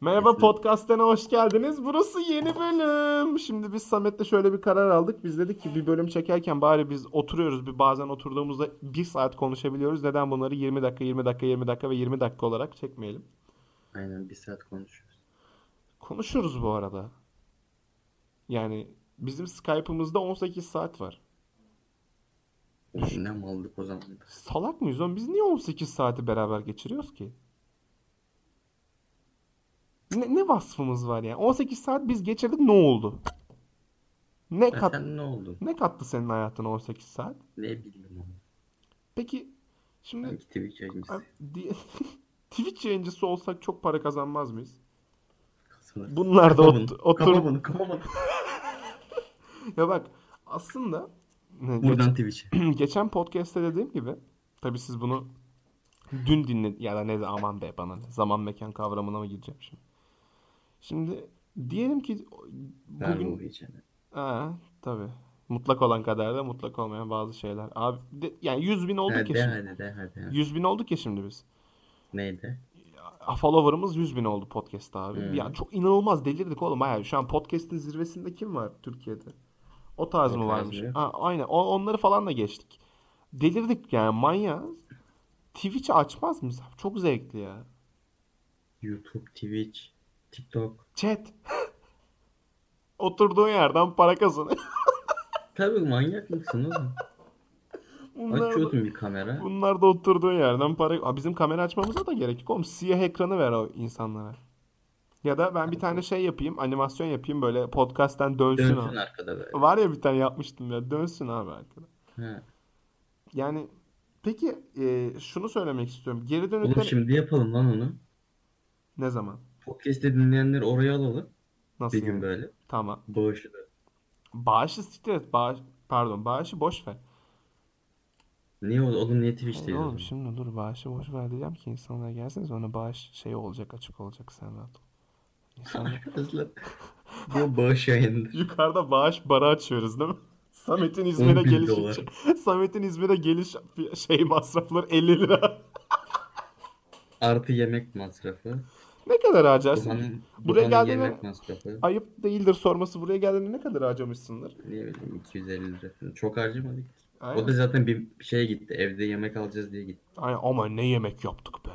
Merhaba podcast'ına hoş geldiniz. Burası yeni bölüm. Şimdi biz Samet'le şöyle bir karar aldık. Biz dedik ki bir bölüm çekerken bari biz oturuyoruz. Bir bazen oturduğumuzda bir saat konuşabiliyoruz. Neden bunları 20 dakika, 20 dakika, 20 dakika ve 20 dakika olarak çekmeyelim? Aynen bir saat konuşuyoruz. Konuşuruz bu arada. Yani bizim Skype'ımızda 18 saat var. Ne maldık o zaman? Salak mıyız oğlum? Biz niye 18 saati beraber geçiriyoruz ki? Ne, ne vasfımız var yani? 18 saat biz geçirdik ne oldu? Ne kat ne oldun? ne kattı senin hayatına 18 saat? Ne bileyim onu. Peki şimdi Sanki Twitch yayıncısı. Twitch yayıncısı olsak çok para kazanmaz mıyız? Kafana- Bunlar da Kapa ot- bunu, otur kapa bunu, kapa bunu. ya bak aslında geç- Buradan Twitch'e. geçen podcast'te dediğim gibi tabii siz bunu dün dinle ya da ne aman be bana ne zaman mekan kavramına mı gireceğim şimdi? Şimdi diyelim ki bugün bu içine. ha, tabii mutlak olan kadar da mutlak olmayan bazı şeyler. Abi de- yani 100 bin olduk Hadi ya de şimdi. de hadi. hadi. 100 bin olduk ya şimdi biz. Neydi? Follower'ımız 100 bin oldu podcast'ta abi. Hı. Ya çok inanılmaz delirdik oğlum. Bayağı şu an podcast'in zirvesinde kim var Türkiye'de? O tarz O mı tarz varmış? mı? Ha, aynen. O, onları falan da geçtik. Delirdik yani manyağız. Twitch'i açmaz abi? Çok zevkli ya. YouTube, Twitch, TikTok. Chat. Oturduğun yerden para kazanıyor. Tabii manyak mısın oğlum? Bunlar da, Açıyordun bir kamera. bunlar da oturduğun yerden para... Aa, bizim kamera açmamıza da gerek yok oğlum. Siyah ekranı ver o insanlara. Ya da ben bir tane şey yapayım, animasyon yapayım böyle podcast'ten dönsün Dönsün abi. arkada böyle. Var ya bir tane yapmıştım ya. Dönsün abi arkada. Ha. Yani peki e, şunu söylemek istiyorum. Geri Oğlum dönükler şimdi yapalım lan onu. ne zaman? Podcast'te dinleyenleri oraya alalım. Nasıl Bir gün yani? böyle. Tamam. Bağışı da. Bağışı siktir et. Bağış, pardon bağışı boş ver. Niye oğlum, oğlum niye Twitch'teyiz oğlum zaman? şimdi dur bağışı boş ver diyeceğim ki insanlar gelsin sonra bağış şey olacak açık olacak sen rahat ol. İnsanlar... Bu bağış yayınıdır. Yukarıda bağış barı açıyoruz değil mi? Samet'in 10 İzmir'e geliş. Samet'in İzmir'e geliş şey masrafları 50 lira. Artı yemek masrafı. Ne kadar harcarsın? Duhan'ın, Buraya geldiğinde ayıp değildir sorması buraya geldiğinde ne kadar harcamışsındır? Ne bileyim 250 lira. Çok harcamadık. O Aynen. da zaten bir şeye gitti. Evde yemek alacağız diye gitti. Aynen ama ne yemek yaptık be.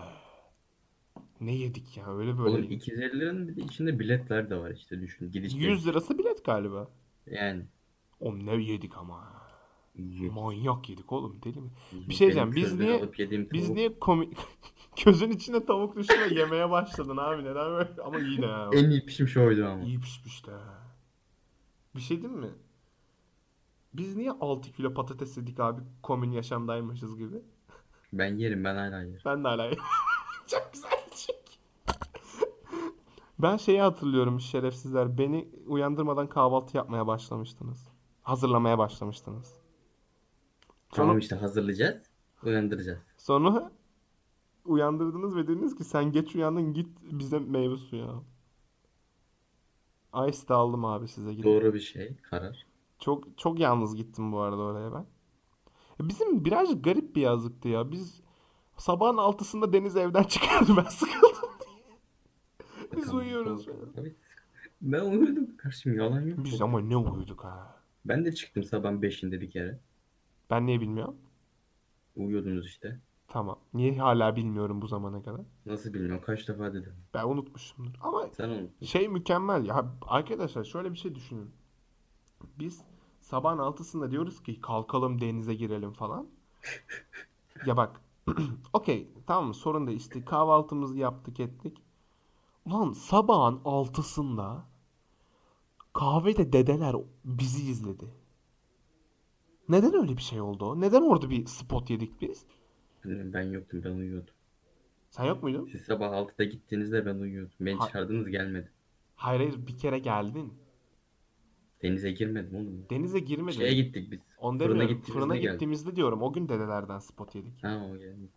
Ne yedik ya öyle böyle. Oğlum yedik. 250 liranın bir de içinde biletler de var işte düşün. Gidiş 100 lirası bilet galiba. Yani. Oğlum ne yedik ama. Manyak yedik oğlum deli mi? Bir şey diyeceğim. Biz niye biz niye komik gözün içine tavuk düştü ve yemeye başladın abi neden böyle? Ama iyi de ha. En iyi pişmiş oydu ama. İyi pişmiş de. Bir şey değil mi? Biz niye 6 kilo patates yedik abi komün yaşamdaymışız gibi? Ben yerim ben hala yerim. Ben de hala Çok güzel çünkü. Ben şeyi hatırlıyorum şerefsizler. Beni uyandırmadan kahvaltı yapmaya başlamıştınız. Hazırlamaya başlamıştınız. Tamam Sonra, işte hazırlayacağız. Uyandıracağız. sonra uyandırdınız ve dediniz ki sen geç uyandın git bize meyve suyu al. Ice de aldım abi size gidip. Doğru bir şey. Karar. Çok çok yalnız gittim bu arada oraya ben. E, Bizim birazcık garip bir yazlıktı ya. Biz sabahın altısında Deniz evden çıkardı. Ben sıkıldım. Biz Tamam, uyuyoruz. tamam. Ben uyudum. Karşım yalan yok. Biz ama ne uyuduk ha. Ben de çıktım sabahın 5'inde bir kere. Ben niye bilmiyorum. Uyuyordunuz işte. Tamam. Niye hala bilmiyorum bu zamana kadar. Nasıl bilmiyorum. Kaç defa dedim. Ben unutmuşumdur. Ama Sen unuttun. şey mükemmel ya. Arkadaşlar şöyle bir şey düşünün. Biz sabahın altısında diyoruz ki kalkalım denize girelim falan. Ya bak. Okey tamam mı? Sorun değil. İşte kahvaltımızı yaptık ettik. Ulan sabahın altısında kahvede dedeler bizi izledi. Neden öyle bir şey oldu? Neden orada bir spot yedik biz? Ben yoktum. Ben uyuyordum. Sen yok muydun? Siz sabah 6'da gittiğinizde ben uyuyordum. Beni Ha- çıkardınız gelmedi. Hayır hayır bir kere geldin. Denize girmedim oğlum. Denize girmedin. Şeye gittik biz. Onu Fırına demiyorum. gittiğimizde Fırına geldik. gittiğimizde diyorum. O gün dedelerden spot yedik. Ha o geldi.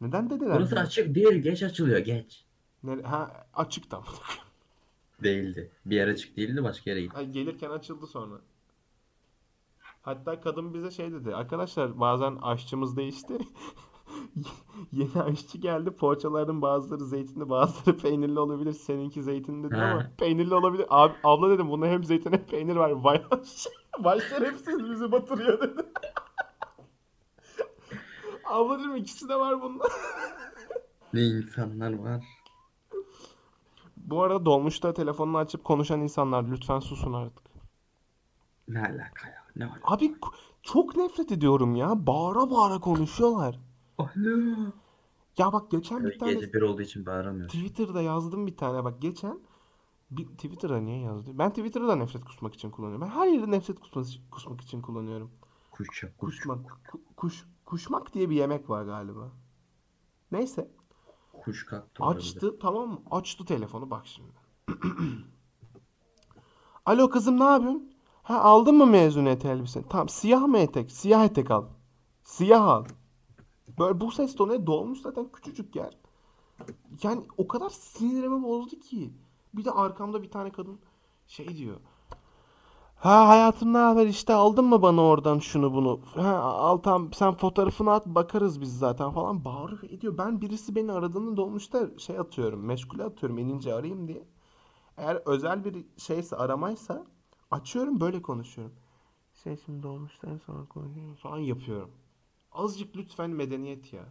Neden dedeler? Burası açık değil. Geç açılıyor. Geç. Nere- ha açık tam. Değildi. Bir yere açık değildi. Başka yere gittik. Ay, Gelirken açıldı sonra. Hatta kadın bize şey dedi. Arkadaşlar bazen aşçımız değişti. Yeni aşçı geldi. Poğaçaların bazıları zeytinli, bazıları peynirli olabilir. Seninki zeytinli dedim ama peynirli olabilir. Abi, abla dedim bunda hem zeytin hem peynir var. Vay Vay şerefsiz bizi batırıyor dedi. Abla dedim ikisi de var bunda. Ne insanlar var. Bu arada dolmuşta telefonunu açıp konuşan insanlar lütfen susun artık. Ne alaka ya? Ne alaka? Abi çok nefret ediyorum ya. Bağıra bağıra konuşuyorlar. Alo. Ya bak geçen bir tane Gece bir olduğu için bağıramıyor. Twitter'da yazdım bir tane bak geçen bir Twitter'da niye yazdı? Ben Twitter'da nefret kusmak için kullanıyorum. Ben her yerde nefret kusmak, kusmak için kullanıyorum. Kuş kuş. Kuşmak, ku- kuş, kuşmak diye bir yemek var galiba. Neyse Kuş kalktı açtı tamam mı? Açtı telefonu bak şimdi. Alo kızım ne yapıyorsun? Ha aldın mı mezuniyet elbiseni? Tamam siyah mı etek? Siyah etek al. Siyah al. Böyle bu ses tonu dolmuş zaten küçücük yer. Yani o kadar sinirimi bozdu ki. Bir de arkamda bir tane kadın şey diyor. Ha hayatım ne haber işte aldın mı bana oradan şunu bunu? Ha al tamam sen fotoğrafını at bakarız biz zaten falan bağırıyor ediyor. Ben birisi beni aradığında dolmuşta şey atıyorum meşgule atıyorum inince arayayım diye. Eğer özel bir şeyse aramaysa açıyorum böyle konuşuyorum. Şey şimdi dolmuştan sonra konuşuyorum falan yapıyorum. Azıcık lütfen medeniyet ya.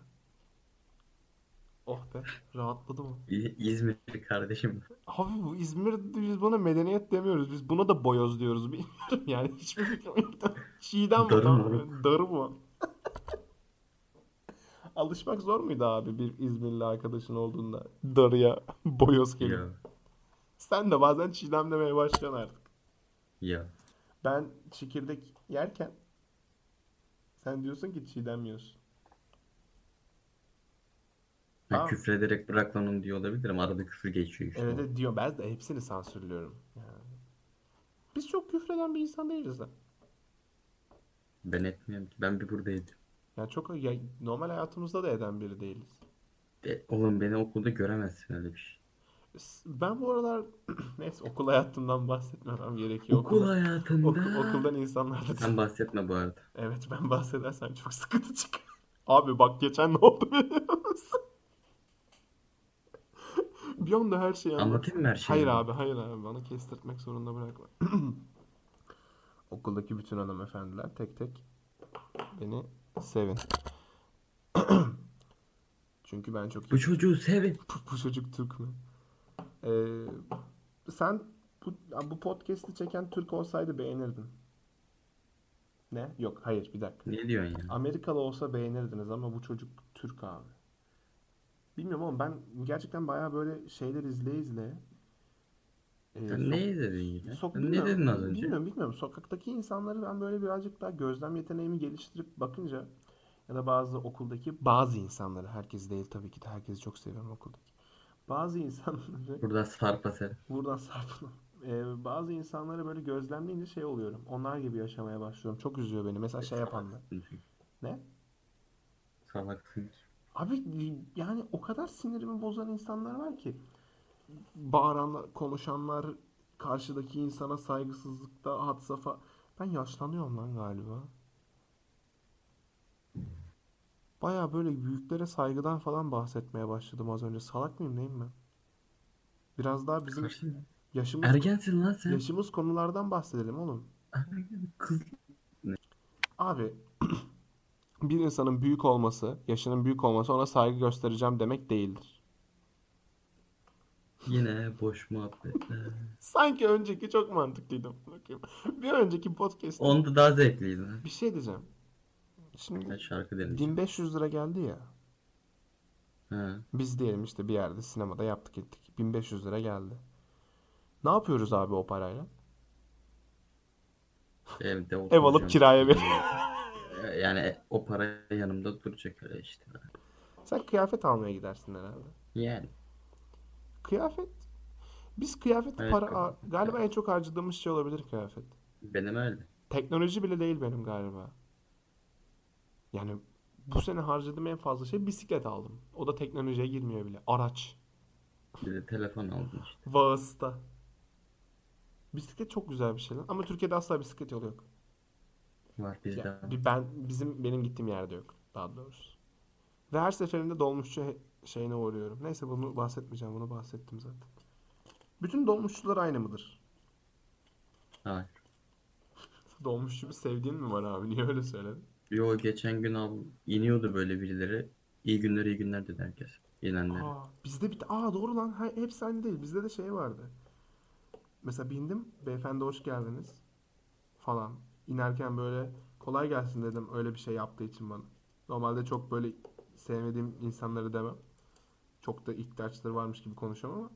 Oh be rahatladım o. İ- İzmir kardeşim. Abi bu İzmir'de biz buna medeniyet demiyoruz. Biz buna da boyoz diyoruz. Bilmiyorum yani. Hiçbir fikrim yok. Çiğdem mi? Darı mı? Darı mı? Alışmak zor muydu abi bir İzmirli arkadaşın olduğunda? Darıya boyoz kelime. Ya. Sen de bazen çiğdem demeye başlıyorsun artık. Ya. Ben çekirdek yerken sen diyorsun ki çiğdem yiyorsun. Ben Tamam. küfrederek bırak lan onu diyor olabilirim. Arada küfür geçiyor işte. Evet, evet diyor. Ben de hepsini sansürlüyorum. Yani. Biz çok küfreden bir insan değiliz de. Ben etmiyorum ki. Ben bir buradaydım. Yani çok ya, normal hayatımızda da eden biri değiliz. De, oğlum beni okulda göremezsin öyle bir şey. Ben bu aralar neyse okul hayatımdan bahsetmemem gerekiyor. Okul Okulda- hayatında. okul, okuldan insanlarla Sen bahsetme bu arada. Evet ben bahsedersem çok sıkıntı çıkar. Abi bak geçen ne oldu biliyor musun? Bir anda her şeyi anlat. Anlatayım mı her şeyi? Hayır abi hayır abi bana kestirtmek zorunda bırakma. Okuldaki bütün hanımefendiler tek tek beni sevin. Çünkü ben çok Bu çocuğu sevin. Bu, bu çocuk Türk mü? Ee, sen bu, bu podcast'i çeken Türk olsaydı beğenirdin. Ne? Yok hayır bir dakika. Ne diyorsun ya? Amerikalı olsa beğenirdiniz ama bu çocuk Türk abi. Bilmiyorum ama ben gerçekten bayağı böyle şeyler izleye izleye e, Sen sok- ne dedin ya? sok- Sen ne dedin az önce? Bilmiyorum bilmiyorum. Sokaktaki insanları ben böyle birazcık daha gözlem yeteneğimi geliştirip bakınca ya da bazı okuldaki bazı insanları herkes değil tabii ki de herkesi çok seviyorum okuldaki. Bazı insanları Burada sarpa sen. buradan sarpalım. E, bazı insanları böyle gözlemleyince şey oluyorum. Onlar gibi yaşamaya başlıyorum. Çok üzüyor beni. Mesela şey yapanlar. Ne? Salaksın. Abi yani o kadar sinirimi bozan insanlar var ki. Bağıranlar, konuşanlar, karşıdaki insana saygısızlıkta, had safa. Ben yaşlanıyorum lan galiba. Baya böyle büyüklere saygıdan falan bahsetmeye başladım az önce. Salak mıyım neyim ben? Biraz daha bizim yaşımız Ergensin lan sen. yaşımız konulardan bahsedelim oğlum. Kız. Abi bir insanın büyük olması, yaşının büyük olması ona saygı göstereceğim demek değildir. Yine boş muhabbetler. Sanki önceki çok mantıklıydı. Bakayım. Bir önceki podcast'te Onda daha zevkliydi. bir şey diyeceğim. Şimdi Ben şarkı deneyeceğim. 1500 lira geldi ya. Ha. Biz diyelim işte bir yerde sinemada yaptık ettik. 1500 lira geldi. Ne yapıyoruz abi o parayla? Evde Ev alıp kiraya ver. Yani o para yanımda duracak öyle işte. Sen kıyafet almaya gidersin herhalde. Yani. Kıyafet. Biz kıyafet Evet, para galiba en çok harcadığımız şey olabilir kıyafet. Benim öyle. Teknoloji bile değil benim galiba. Yani bu sene harcadığım en fazla şey bisiklet aldım. O da teknolojiye girmiyor bile. Araç. Bir de telefon aldım işte. Vasıta. Bisiklet çok güzel bir şey lan. Ama Türkiye'de asla bisiklet yolu yok. Var bizde. Ya, ben bizim benim gittiğim yerde yok daha doğrusu. Ve her seferinde dolmuşçu şeyine uğruyorum. Neyse bunu bahsetmeyeceğim. Bunu bahsettim zaten. Bütün dolmuşçular aynı mıdır? Hayır. Dolmuşçu bir sevdiğin mi var abi? Niye öyle söyledin? Yo geçen gün abi iniyordu böyle birileri. İyi günler iyi günler dedi herkes. İnenlere. Aa, bizde bir aa doğru lan. Ha, hepsi aynı değil. Bizde de şey vardı. Mesela bindim. Beyefendi hoş geldiniz. Falan. İnerken böyle kolay gelsin dedim. Öyle bir şey yaptığı için bana. Normalde çok böyle sevmediğim insanları demem. Çok da ihtiyaçları varmış gibi konuşamam ama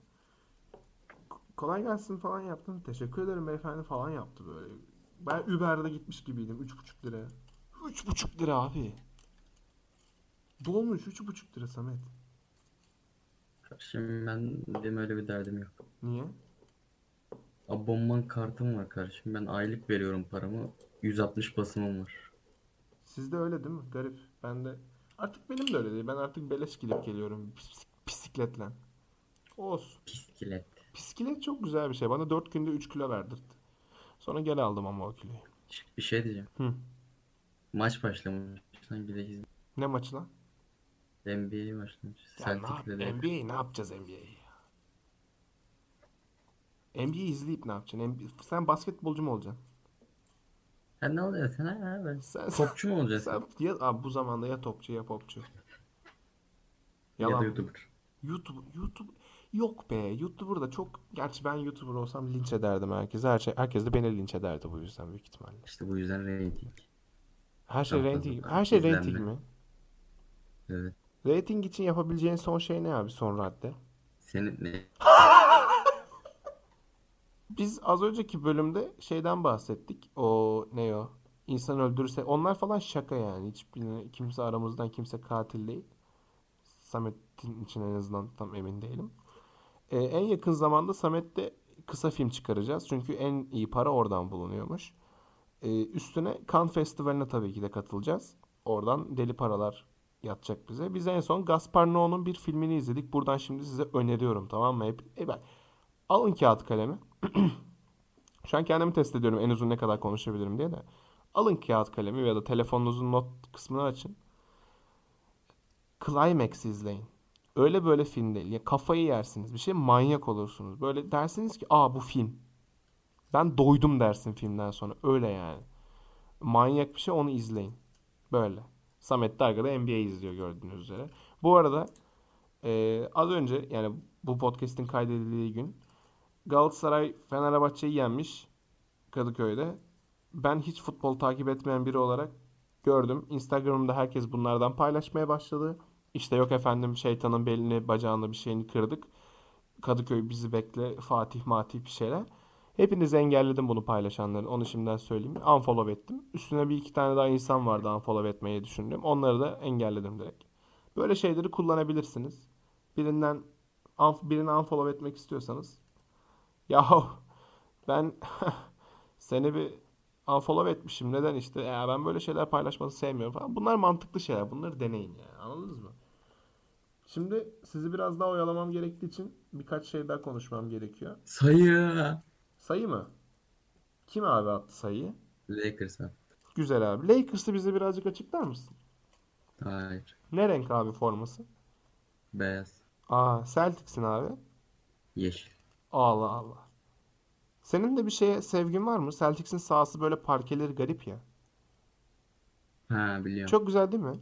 kolay gelsin falan yaptım. Teşekkür ederim beyefendi falan yaptı böyle. Ben Uber'de gitmiş gibiydim. 3,5 lira. 3,5 lira abi. Dolmuş 3,5 lira Samet. Kardeşim ben benim öyle bir derdim yok. Niye? Abonman kartım var kardeşim. Ben aylık veriyorum paramı. 160 basımım var. Sizde öyle değil mi? Garip. Ben de artık benim de öyle değil. Ben artık beleş gidip geliyorum bis- bisikletle. Olsun. Piskilet. Bisiklet çok güzel bir şey. Bana 4 günde 3 kilo verdirdi. Sonra geri aldım ama o kiloyu. Bir şey diyeceğim. Hı. Maç başlamış. Sanki de. Ne maçı lan? NBA başlamış. Ya ne yap- Celtic'le de. NBA ne yapacağız NBA'yi ya? NBA izleyip ne yapacaksın? NBA sen basketbolcu mu olacaksın? Ha ne sen ha ben. Sen, Topçu mu olacaksın? sen ya, abi bu zamanda ya topçu ya popçu. Ya da Yalan. YouTuber. YouTube, YouTube yok be. YouTuber da çok gerçi ben YouTuber olsam linç ederdim herkese. Her şey, herkes de beni linç ederdi bu yüzden büyük ihtimalle. İşte bu yüzden rating. Her şey rating, fazla her şey izlenme. rating mi? Evet. Rating için yapabileceğin son şey ne abi? Son radde. Senin ne? Biz az önceki bölümde şeyden bahsettik. O ne o? İnsan öldürürse onlar falan şaka yani. Hiçbir kimse aramızdan kimse katil değil. Samet'in için en azından tam emin değilim. Ee, en yakın zamanda Samet'te kısa film çıkaracağız. Çünkü en iyi para oradan bulunuyormuş. Ee, üstüne Cannes Festivali'ne tabii ki de katılacağız. Oradan deli paralar yatacak bize. Biz en son Gaspar Noé'nun bir filmini izledik. Buradan şimdi size öneriyorum tamam mı? Hep, e ben, alın kağıt kalemi. Şu an kendimi test ediyorum en uzun ne kadar konuşabilirim diye de. Alın kağıt kalemi ya da telefonunuzun not kısmını açın. Climax izleyin. Öyle böyle film değil. Ya kafayı yersiniz. Bir şey manyak olursunuz. Böyle dersiniz ki aa bu film. Ben doydum dersin filmden sonra. Öyle yani. Manyak bir şey onu izleyin. Böyle. Samet de arkada NBA izliyor gördüğünüz üzere. Bu arada e, az önce yani bu podcast'in kaydedildiği gün Galatasaray Fenerbahçe'yi yenmiş Kadıköy'de. Ben hiç futbol takip etmeyen biri olarak gördüm. Instagram'da herkes bunlardan paylaşmaya başladı. İşte yok efendim şeytanın belini bacağını bir şeyini kırdık. Kadıköy bizi bekle Fatih Matih bir şeyler. Hepinizi engelledim bunu paylaşanların. Onu şimdiden söyleyeyim. Unfollow ettim. Üstüne bir iki tane daha insan vardı unfollow etmeyi düşündüm. Onları da engelledim direkt. Böyle şeyleri kullanabilirsiniz. Birinden birini unfollow etmek istiyorsanız Yahu ben seni bir unfollow etmişim. Neden işte? Ya ben böyle şeyler paylaşmanı sevmiyorum falan. Bunlar mantıklı şeyler. Bunları deneyin yani. Anladınız mı? Şimdi sizi biraz daha oyalamam gerektiği için birkaç şey daha konuşmam gerekiyor. Sayı. Sayı mı? Kim abi attı sayıyı? Lakers'a. Güzel abi. Lakers'ı bize birazcık açıklar mısın? Hayır. Ne renk abi forması? Beyaz. Aa, Celtics'in abi. Yeşil. Allah Allah. Senin de bir şeye sevgin var mı? Celtics'in sahası böyle parkeleri garip ya. Ha biliyorum. Çok güzel değil mi?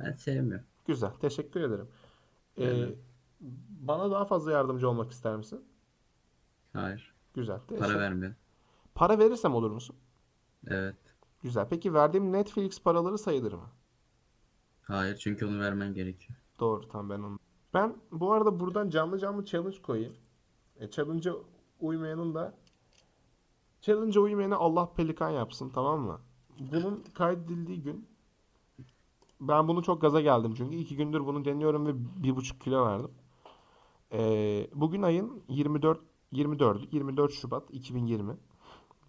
Ben sevmiyorum. Güzel. Teşekkür ederim. Ee, Evet. bana daha fazla yardımcı olmak ister misin? Hayır. Güzel. Para vermiyorum. Para verirsem olur musun? Evet. Güzel. Peki verdiğim Netflix paraları sayılır mı? Hayır çünkü onu vermen gerekiyor. Doğru tamam ben onu. Ben bu arada buradan canlı canlı challenge koyayım. E, challenge'a uymayanın da challenge'a uymayana Allah pelikan yapsın tamam mı? Bunun kaydedildiği gün ben bunu çok gaza geldim çünkü iki gündür bunu deniyorum ve bir buçuk kilo verdim. E, bugün ayın 24 24 24 Şubat 2020.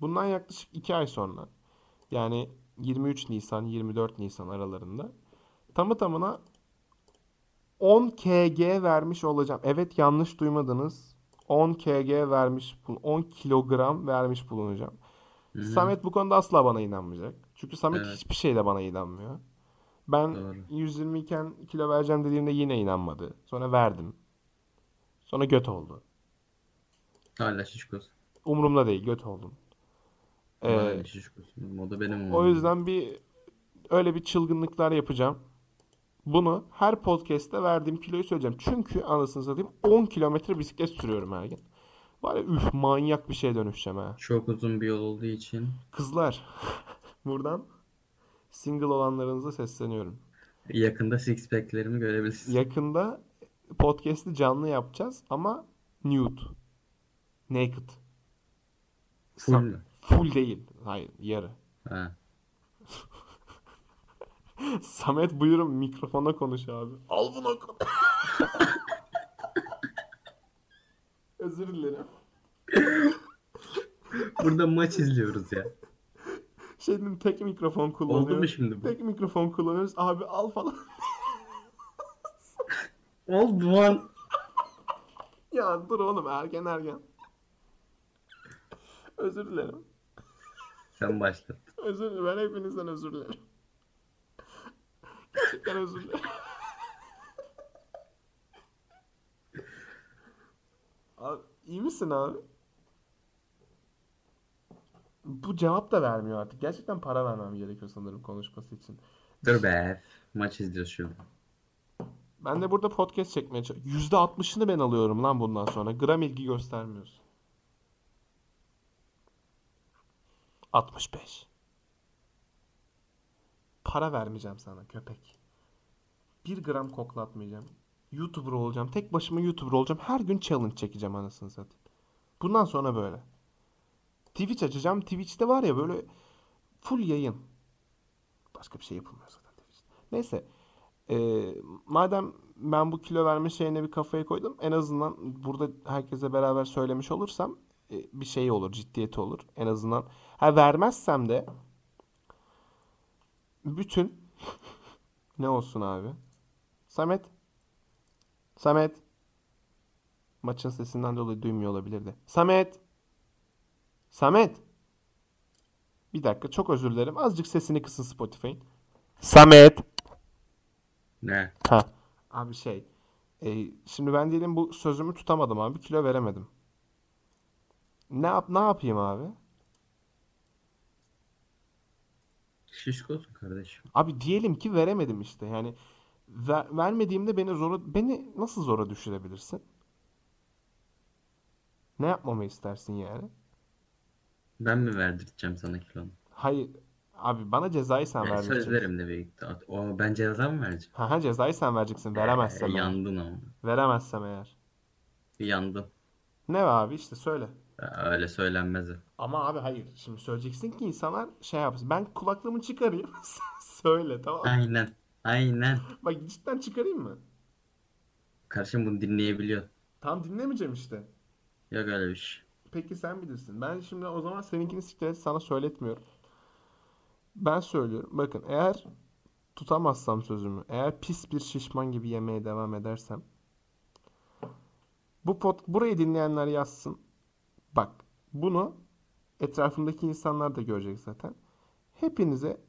Bundan yaklaşık iki ay sonra yani 23 Nisan 24 Nisan aralarında tamı tamına 10 kg vermiş olacağım. Evet yanlış duymadınız. 10 kg vermiş, bul- 10 kilogram vermiş bulunacağım. Hı hı. Samet bu konuda asla bana inanmayacak. Çünkü Samet Evet. hiçbir şeyde bana inanmıyor. Ben Doğru. 120 iken kilo vereceğim dediğimde yine inanmadı. Sonra verdim. Sonra göt oldu. Hala şişkosun. Umurumda değil, göt oldum. Ee, Hala şişkosun. O da benim o umurumda. yüzden bir öyle bir çılgınlıklar yapacağım. Bunu her podcast'te verdiğim kiloyu söyleyeceğim. Çünkü anasını satayım 10 kilometre bisiklet sürüyorum her gün. Var ya üf manyak bir şeye dönüşeceğim ha. Çok uzun bir yol olduğu için Kızlar buradan single olanlarınıza sesleniyorum. yakında six pack'lerimi görebilirsiniz. Yakında podcast'i canlı yapacağız ama nude. Naked. Full Sa- full değil. Hayır yarı. Ha. Samet buyurun mikrofona konuş abi. Al bunu. Özür dilerim. Burada maç izliyoruz ya. Şey dedim tek mikrofon Oldu mu kullanıyoruz. şimdi bu? Tek mikrofon kullanıyoruz. Abi al falan. Oldu lan. ya dur oğlum ergen ergen. Özür dilerim. Sen başlat. Özür dilerim. Ben hepinizden özür dilerim. Gerçekten özür dilerim. Abi, iyi misin abi? Bu cevap da vermiyor artık. Gerçekten para vermem gerekiyor sanırım konuşması için. Dur be. Maç izliyoruz şu. Ben de burada podcast çekmeye çalışıyorum. %60'ını ben alıyorum lan bundan sonra. Gram ilgi göstermiyorsun. 65. Para vermeyeceğim sana köpek. Bir gram koklatmayacağım. YouTuber olacağım. Tek başıma YouTuber olacağım. Her gün challenge çekeceğim anasını satayım. Bundan sonra böyle. Twitch açacağım. Twitch'te var ya böyle full yayın. Başka bir şey yapılmıyor zaten Twitch'te. Neyse. Ee, madem ben bu kilo verme şeyine bir kafaya koydum. En azından burada herkese beraber söylemiş olursam e, bir şey olur, ciddiyeti olur. En azından ha vermezsem de bütün ne olsun abi? Samet Samet maçın sesinden dolayı duymuyor olabilirdi. Samet Samet bir dakika çok özür dilerim. Azıcık sesini kısın Spotify'ın. Samet Ne? Ha. Abi şey. e, şimdi ben diyelim bu sözümü tutamadım abi. Kilo veremedim. Ne yap ne yapayım abi? Şişkosun kardeşim. Abi diyelim ki veremedim işte. Yani ver- vermediğimde beni zora beni nasıl zora düşürebilirsin? Ne yapmamı istersin yani? Ben mi verdireceğim sana kilonu? Hayır. Abi bana cezayı sen Yani vermeyeceksin. sözlerim de büyük. O ben ceza mı vereceğim? Ha ha cezayı sen vereceksin. Veremezsem Ee, yandın ama. Veremezsem eğer. Yandın. Ne abi işte söyle. Öyle söylenmez. Ama abi hayır. Şimdi söyleyeceksin ki insanlar şey yapsın. Ben kulaklığımı çıkarayım. Söyle tamam mı? Aynen. Aynen. Bak cidden çıkarayım mı? Karşım bunu dinleyebiliyor. Tam dinlemeyeceğim işte. Yok öyle bir şey. Peki sen bilirsin. Ben şimdi o zaman seninkini siktir sana söyletmiyorum. Ben söylüyorum. Bakın eğer tutamazsam sözümü, eğer pis bir şişman gibi yemeye devam edersem bu pot burayı dinleyenler yazsın. Bak bunu etrafımdaki insanlar da görecek zaten. Hepinize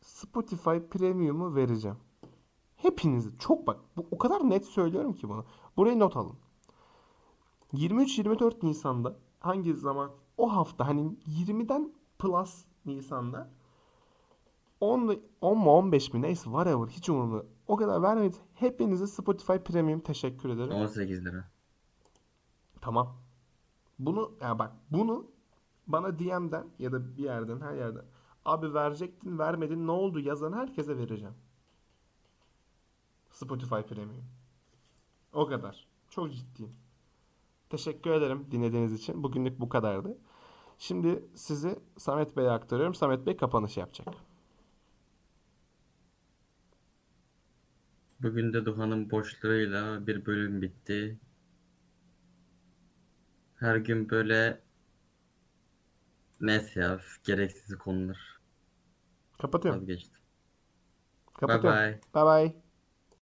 Spotify Premium'u vereceğim. Hepinize çok bak bu o kadar net söylüyorum ki bunu. Burayı not alın. 23-24 Nisan'da hangi zaman o hafta hani 20'den plus Nisan'da 10, 10 mu 15 mi neyse whatever hiç umurumda. O kadar vermedi. Hepinize Spotify Premium teşekkür ederim. 18 lira. Tamam. Bunu ya bak bunu bana DM'den ya da bir yerden her yerden abi verecektin vermedin ne oldu yazan herkese vereceğim. Spotify Premium. O kadar. Çok ciddiyim. Teşekkür ederim dinlediğiniz için. Bugünlük bu kadardı. Şimdi sizi Samet Bey'e aktarıyorum. Samet Bey kapanış yapacak. Bugün de Duhan'ın boşluğuyla bir bölüm bitti. Her gün böyle neyse ya gereksiz konular Kapatıyorum. vazgeçtim. Bye Kapatıyorum. bye. Bye bye.